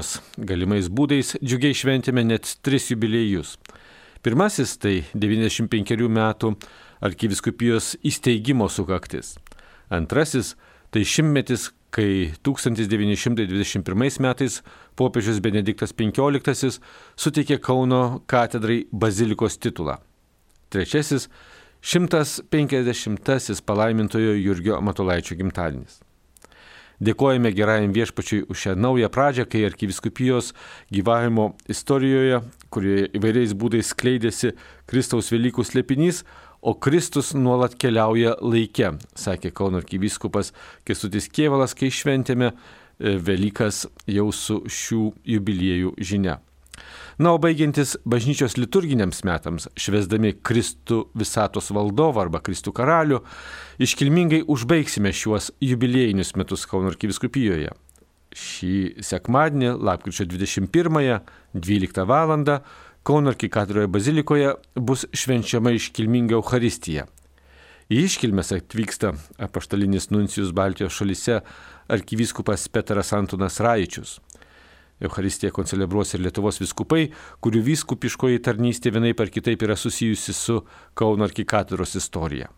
Katalikos galimais būdais džiugiai šventėme net tris jubiliejus. Pirmasis tai 95 metų arkiviskupijos įsteigimo sukaktis. Antrasis tai šimtmetis, kai 1921 metais popiežius Benediktas XV suteikė Kauno katedrai bazilikos titulą. Trečiasis - 150-asis palaimintojo Jurgio Matulaičio gimtadienis. Dėkojame gerajam viešpačiui už šią naują pradžią, kai arkiviskupijos gyvavimo istorijoje, kurioje įvairiais būdais skleidėsi Kristaus Velykų slėpinys, o Kristus nuolat keliauja laike, sakė Kauno arkivyskupas Kestutis Kievalas, kai šventėme e, Velykas jau su šių jubiliejų žinia. Na, o baigiantis bažnyčios liturginiams metams, švesdami Kristų visatos valdovą arba Kristų karalių, iškilmingai užbaigsime šiuos jubiliejinius metus Kauno arkiviskupijoje. Šį sekmadienį, lapkričio 21-ąją, 12 val. Kauno arkikatedroje bazilikoje bus švenčiama iškilminga Euharistija. Į iškilmes atvyksta apaštalinis nuncijus Baltijos šalise arkivyskupas Petras Antonas Raičius. Euharistiją koncelebruos ir Lietuvos viskupai, kurių vyskupiškoji tarnystė vienai par kitaip yra susijusi su Kauno arkikatedros istorija.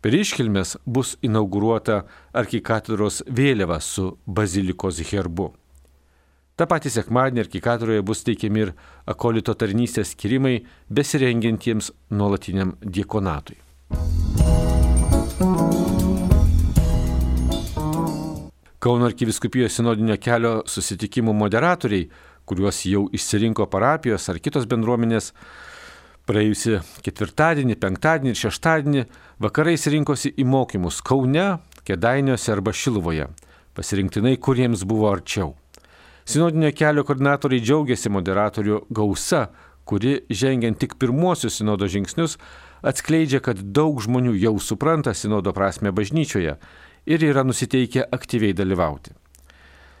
Per iškilmes bus inauguruota arkikatedros vėliava su bazilikos herbu. Ta pati sekmadienį arkikatedroje bus teikiami ir akolito tarnystės skirimai besirengiantiems nuolatiniam diekonatui. Kauno arkiviskupijos sinodinio kelio susitikimų moderatoriai, kuriuos jau išsirinko parapijos ar kitos bendruomenės, praėjusi ketvirtadienį, penktadienį ir šeštadienį vakarais rinkosi į mokymus Kaune, Kedainiuose arba Šiluvoje, pasirinktinai, kuriems buvo arčiau. Sinodinio kelio koordinatoriai džiaugiasi moderatorių gausa, kuri žengiant tik pirmuosius sinodo žingsnius atskleidžia, kad daug žmonių jau supranta sinodo prasme bažnyčioje ir yra nusiteikę aktyviai dalyvauti.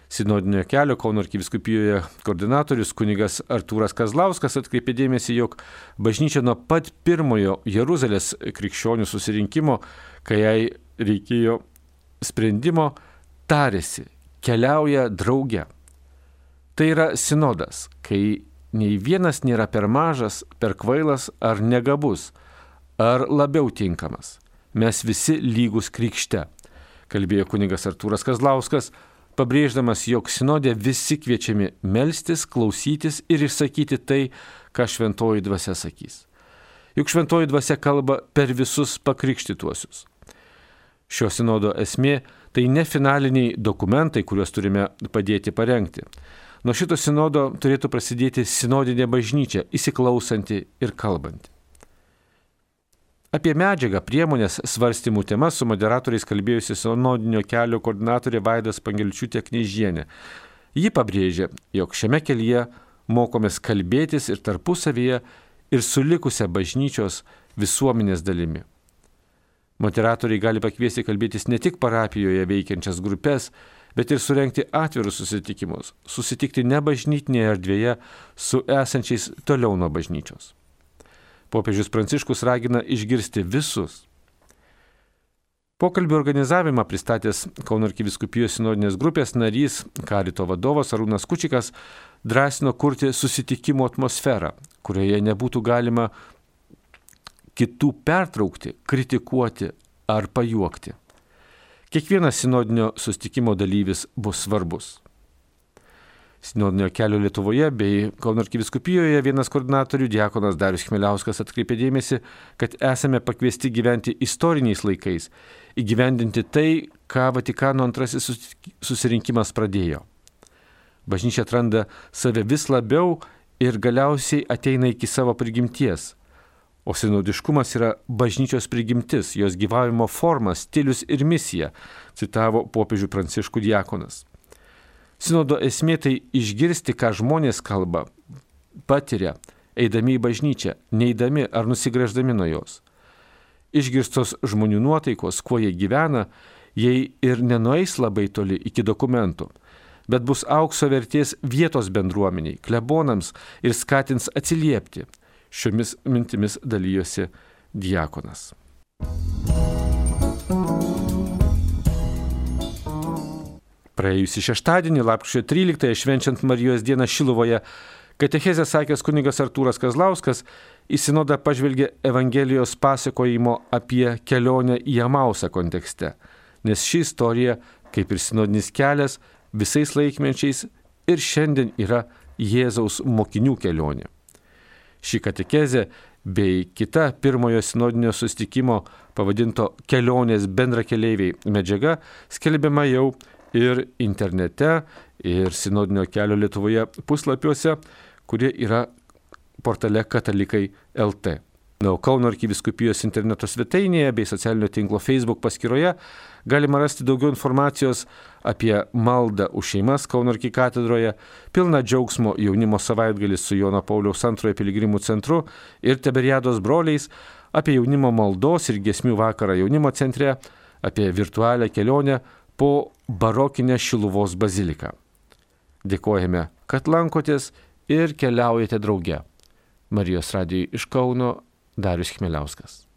Sinodinio kelio Kauno arkiviskupijoje koordinatorius kunigas Artūras Kazlauskas atkreipė dėmesį, jog bažnyčia nuo pat pirmojo Jeruzalės krikščionių susirinkimo, kai jai reikėjo sprendimo, tarėsi, keliauja drauge. Tai yra sinodas, kai nei vienas nėra per mažas, per kvailas ar negabus, ar labiau tinkamas. Mes visi lygus krikšte kalbėjo kunigas Artūras Kazlauskas, pabrėždamas, jog sinodė visi kviečiami melstis, klausytis ir išsakyti tai, ką šventoji dvasia sakys. Juk šventoji dvasia kalba per visus pakrikštytuosius. Šio sinodo esmė tai ne finaliniai dokumentai, kuriuos turime padėti parengti. Nuo šito sinodo turėtų prasidėti sinodinė bažnyčia, įsiklausanti ir kalbanti. Apie medžiagą, priemonės, svarstymų temas su moderatoriais kalbėjusi sinodinio kelio koordinatorė Vaidas Pangelčiūtė Knyžienė. Ji pabrėžė, jog šiame kelyje mokomės kalbėtis ir tarpusavyje ir su likusia bažnyčios visuomenės dalimi. Moderatoriai gali pakviesti kalbėtis ne tik parapijoje veikiančias grupės, bet ir surenkti atvirus susitikimus, susitikti ne bažnytinėje erdvėje su esančiais toliau nuo bažnyčios. Popiežius Pranciškus ragina išgirsti visus. Pokalbio organizavimą pristatęs Kauno arkiviskupijos sinodinės grupės narys, karito vadovas Arūnas Kučikas, drąsino kurti susitikimo atmosferą, kurioje nebūtų galima kitų pertraukti, kritikuoti ar pajuokti. Kiekvienas sinodinio sustikimo dalyvis bus svarbus. Sinodinio kelio Lietuvoje bei Kauno arkiviskupijoje vienas koordinatorių, diakonas Darius Chmeliauskas, atkreipė dėmesį, kad esame pakviesti gyventi istoriniais laikais, įgyvendinti tai, ką Vatikano antrasis susirinkimas pradėjo. Bažnyčia atranda save vis labiau ir galiausiai ateina iki savo prigimties. O sinodiškumas yra bažnyčios prigimtis, jos gyvavimo forma, stilius ir misija, citavo popiežių pranciškų diakonas. Sinodo esmė tai išgirsti, ką žmonės kalba, patiria, eidami į bažnyčią, neįdami ar nusigrėždami nuo jos. Išgirstos žmonių nuotaikos, kuo jie gyvena, jei ir nenueis labai toli iki dokumentų, bet bus aukso vertės vietos bendruomeniai, klebonams ir skatins atsiliepti. Šiomis mintimis dalyjosi diakonas. Praėjusį šeštadienį, lapkričio 13-ąją, švenčiant Marijos dieną Šiluvoje, katechezė sakęs kunigas Artūras Kazlauskas, į sinodą pažvelgė Evangelijos pasakojimo apie kelionę į Amausą kontekste, nes ši istorija, kaip ir sinodinis kelias, visais laikmečiais ir šiandien yra Jėzaus mokinių kelionė. Ši katechezė bei kita pirmojo sinodinio sustikimo pavadinto kelionės bendrakeleiviai medžiaga skelbiama jau ir internete, ir sinodinio kelio Lietuvoje puslapiuose, kurie yra portale katalikai LT. Na, Kauno arkiviskupijos interneto svetainėje bei socialinio tinklo Facebook paskyroje galima rasti daugiau informacijos apie maldą už šeimas Kauno arkikatedroje, pilną džiaugsmo jaunimo savaitgalį su Jono Pauliaus antrojo piligrimų centru ir Teberiados broliais, apie jaunimo maldos ir gesmių vakarą jaunimo centre, apie virtualią kelionę po barokinę Šiluvos baziliką. Dėkojame, kad lankotės ir keliaujate drauge. Marijos radijai iš Kauno Darius Chmeliauskas.